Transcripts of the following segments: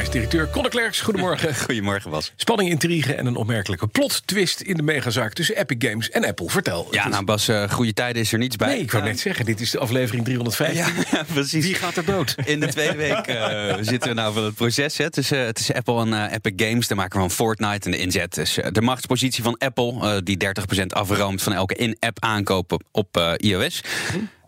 is directeur Conor Klerks. Goedemorgen. Goedemorgen, Bas. Spanning, intrigue en een opmerkelijke plot twist in de megazaak tussen Epic Games en Apple. Vertel. Ja, nou Bas, eh, goede tijden is er niets bij. Nee, ik wou net zeggen, dit is de aflevering 315. Ja, precies. Wie gaat er dood? In de tweede week eh, zitten we nou van het proces hè, tussen, tussen Apple en eh, Epic Games. De maker van Fortnite en de inzet. Dus eh, de machtspositie van Apple, eh, die 30% afroomt van elke in-app aankoop op eh, iOS.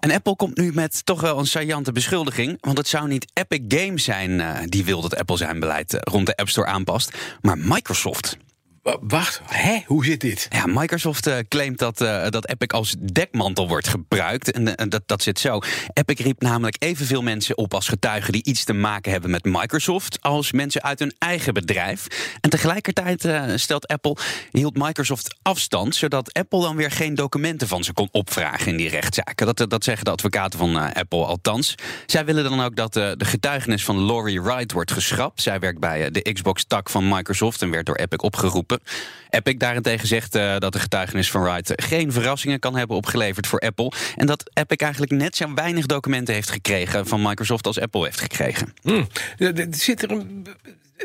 En Apple komt nu met toch wel een saillante beschuldiging. Want het zou niet Epic Games zijn eh, die wil dat Apple zijn beleid eh, rond de App Store aanpast. Maar Microsoft. Wa- Wacht, hè? Hoe zit dit? Ja, Microsoft eh, claimt dat, eh, dat Epic als dekmantel wordt gebruikt. En eh, dat, dat zit zo. Epic riep namelijk evenveel mensen op als getuigen die iets te maken hebben met Microsoft. als mensen uit hun eigen bedrijf. En tegelijkertijd stelt Apple. hield Microsoft afstand. zodat Apple dan weer geen documenten van ze kon opvragen in die rechtszaken. Dat, dat zeggen de advocaten van Apple althans. Zij willen dan ook dat de getuigenis van Laurie Wright wordt geschrapt. Zij werkt bij de Xbox-tak van Microsoft en werd door Epic opgeroepen. Epic daarentegen zegt eh, dat de getuigenis van Wright geen verrassingen kan hebben opgeleverd voor Apple. En dat Epic eigenlijk net zo weinig documenten heeft gekregen van Microsoft als Apple heeft gekregen. Er- er Zit er een,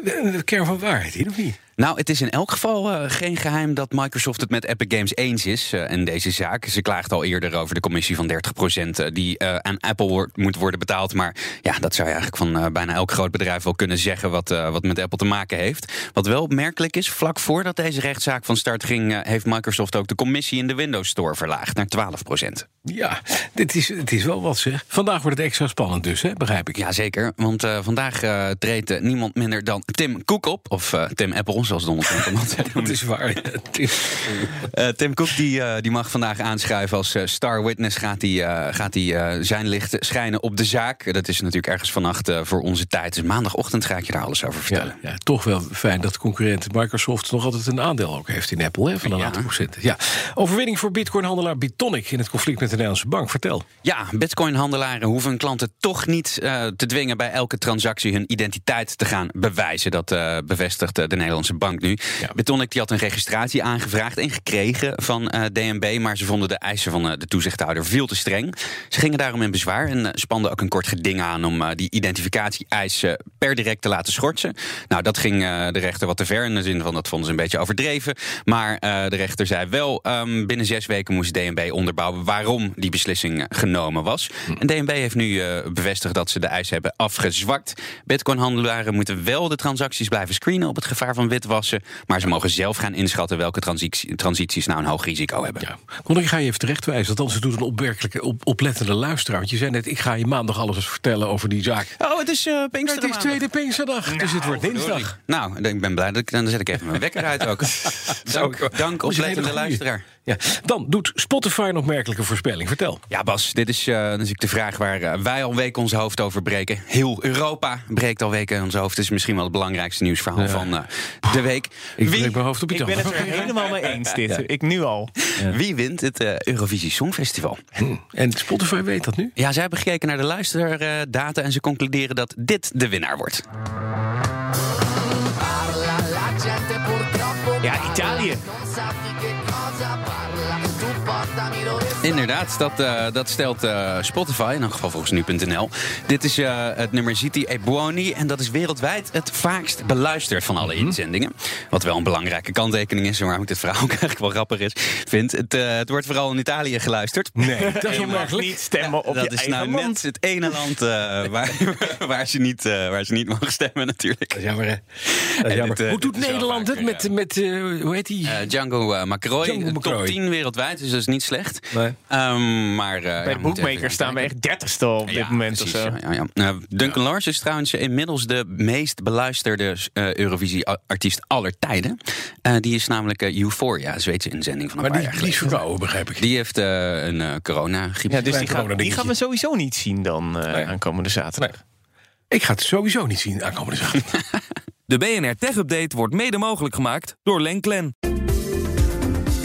een kern van waarheid in, of niet? Nou, het is in elk geval eh, geen geheim dat Microsoft het met Epic Games eens is eh, in deze zaak. Ze klaagt al eerder over de commissie van 30% eh, die aan Apple wordt- moet worden betaald. Maar ja, dat zou je eigenlijk van bijna elk groot bedrijf wel kunnen zeggen wat, wat met Apple te maken heeft. Wat wel opmerkelijk is, vlak voordat deze rechtszaak van start ging, heeft Microsoft ook de commissie in de Windows Store verlaagd naar 12%. Ja, dit is, het is wel wat zeg. Vandaag wordt het extra spannend dus, hè? begrijp ik. Jazeker, want vandaag treedt niemand minder dan Tim Cook op. Of eh, Tim Apple, zoals Donald Trump altijd Dat is waar. Het is- Eh, Tim Cook die, eh, die mag vandaag aanschuiven als star witness. Gaat hij gaat hij, zijn licht schijnen op de zaak. Dat is natuurlijk ergens vannacht voor onze tijd. Dus maandagochtend ga ik je daar alles over vertellen. ja, ja, toch wel fijn dat concurrent Microsoft nog altijd een aandeel ook heeft in Apple, hè, van een Ja. aantal procent. Ja. Overwinning voor bitcoinhandelaar Bitonic in het conflict met de Nederlandse bank. Vertel. Ja, bitcoin-handelaren hoeven hun klanten toch niet te dwingen bij elke transactie hun identiteit te gaan bewijzen. Dat eh, bevestigt eh, de Nederlandse bank nu. Ja. Bitonic die had een registratie aangevraagd en gekregen van eh, DNB, maar ze vonden de eisen van de toezichthouder veel te streng. Ze gingen daarom in bezwaar en spanden ook een kort geding aan om die identificatie-eisen per direct te laten schorten. Nou, dat ging de rechter wat te ver in de zin van dat vonden ze een beetje overdreven. Maar de rechter zei wel, ehm, binnen zes weken moest DNB onderbouwen waarom die beslissing genomen was. En DNB heeft nu bevestigd dat ze de eisen hebben afgezwakt. Bitcoin-handelaren moeten wel de transacties blijven screenen op het gevaar van witwassen. Maar ze mogen zelf gaan inschatten welke transitie- transities nou een hoog risico hebben. Ja. Kon ik ga je even terechtwijzen, want anders doet een opmerkelijke, op, oplettende luisteraar. Want je zei net, ik ga je maandag alles eens vertellen over die zaak. Oh, het is uh, het is tweede Pinksterdag, dus het wordt dinsdag. Nou, ik ben blij dat ik dan zet ik even mijn wekker uit ook. dank, oplettende luisteraar. Ja. Dan doet Spotify een opmerkelijke voorspelling. Vertel. Ja, Bas, dit is eh, natuurlijk de vraag waar eh, wij al weken ons hoofd over breken. Heel Europa breekt al weken ons hoofd. Het is misschien wel het belangrijkste nieuwsverhaal van eh, de week. Ik Wie, breek mijn hoofd op je Ik ben het er helemaal mee eens, dit. Ik nu al. wie wint het eh, Eurovisie Songfestival? En Spotify weet dat nu? Ja, zij hebben gekeken naar de luisterdata en ze concluderen dat dit de winnaar wordt. Ja, Italië. Inderdaad, dat, eh, dat stelt eh, Spotify, in elk geval volgens nu.nl. Dit is eh, het nummer Ziti e Buoni en dat is wereldwijd het vaakst beluisterd van alle inzendingen. Wat wel een belangrijke kanttekening is waarom ik dit verhaal ook eigenlijk wel grappig is, vind. Het, het wordt vooral in Italië geluisterd. Nee, dat is Je mag niet stemmen op dat je is eigen nou land. net het ene land waar, waar, ze niet, waar ze niet mogen stemmen natuurlijk. Dat is jammer, hè? Dat is En jammer. dit, Hoe doet is Nederland het met, met hoe heet die? Django Macroy, Django top Macroy. 10 wereldwijd, dus dat is niet slecht. Nee. Ehm, maar, eh, ja, Bij Bookmaker even staan we echt dertigste op dit Ja, moment of zo. Ja, ja, ja. Eh, Duncan Lars is trouwens inmiddels de meest beluisterde eh, Eurovisie-artiest aller tijden. Eh, die is namelijk Euphoria, een Zweedse inzending van een Maar paar die, jaar die is geleden. verkouden, begrijp ik. Die heeft eh, een eh corona-griep. Ja, dus die, gaan, die gaan we sowieso niet zien dan eh, Nee. aankomende zaterdag. Ik ga het sowieso niet zien aankomende zaterdag. De BNR Tech Update wordt mede mogelijk gemaakt door Lenklen.